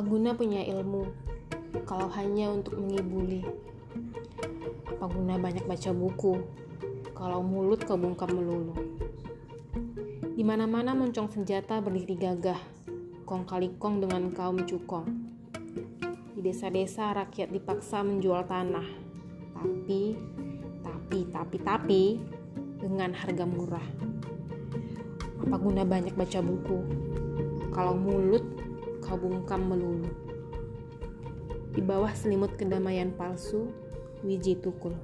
guna punya ilmu kalau hanya untuk mengibuli? Apa guna banyak baca buku kalau mulut kau bungkam melulu? Di mana-mana moncong senjata berdiri gagah, kong kali kong dengan kaum cukong. Di desa-desa rakyat dipaksa menjual tanah, tapi, tapi, tapi, tapi, dengan harga murah. Apa guna banyak baca buku kalau mulut kau bungkam melulu? Di bawah selimut kedamaian palsu, Wiji Tukul.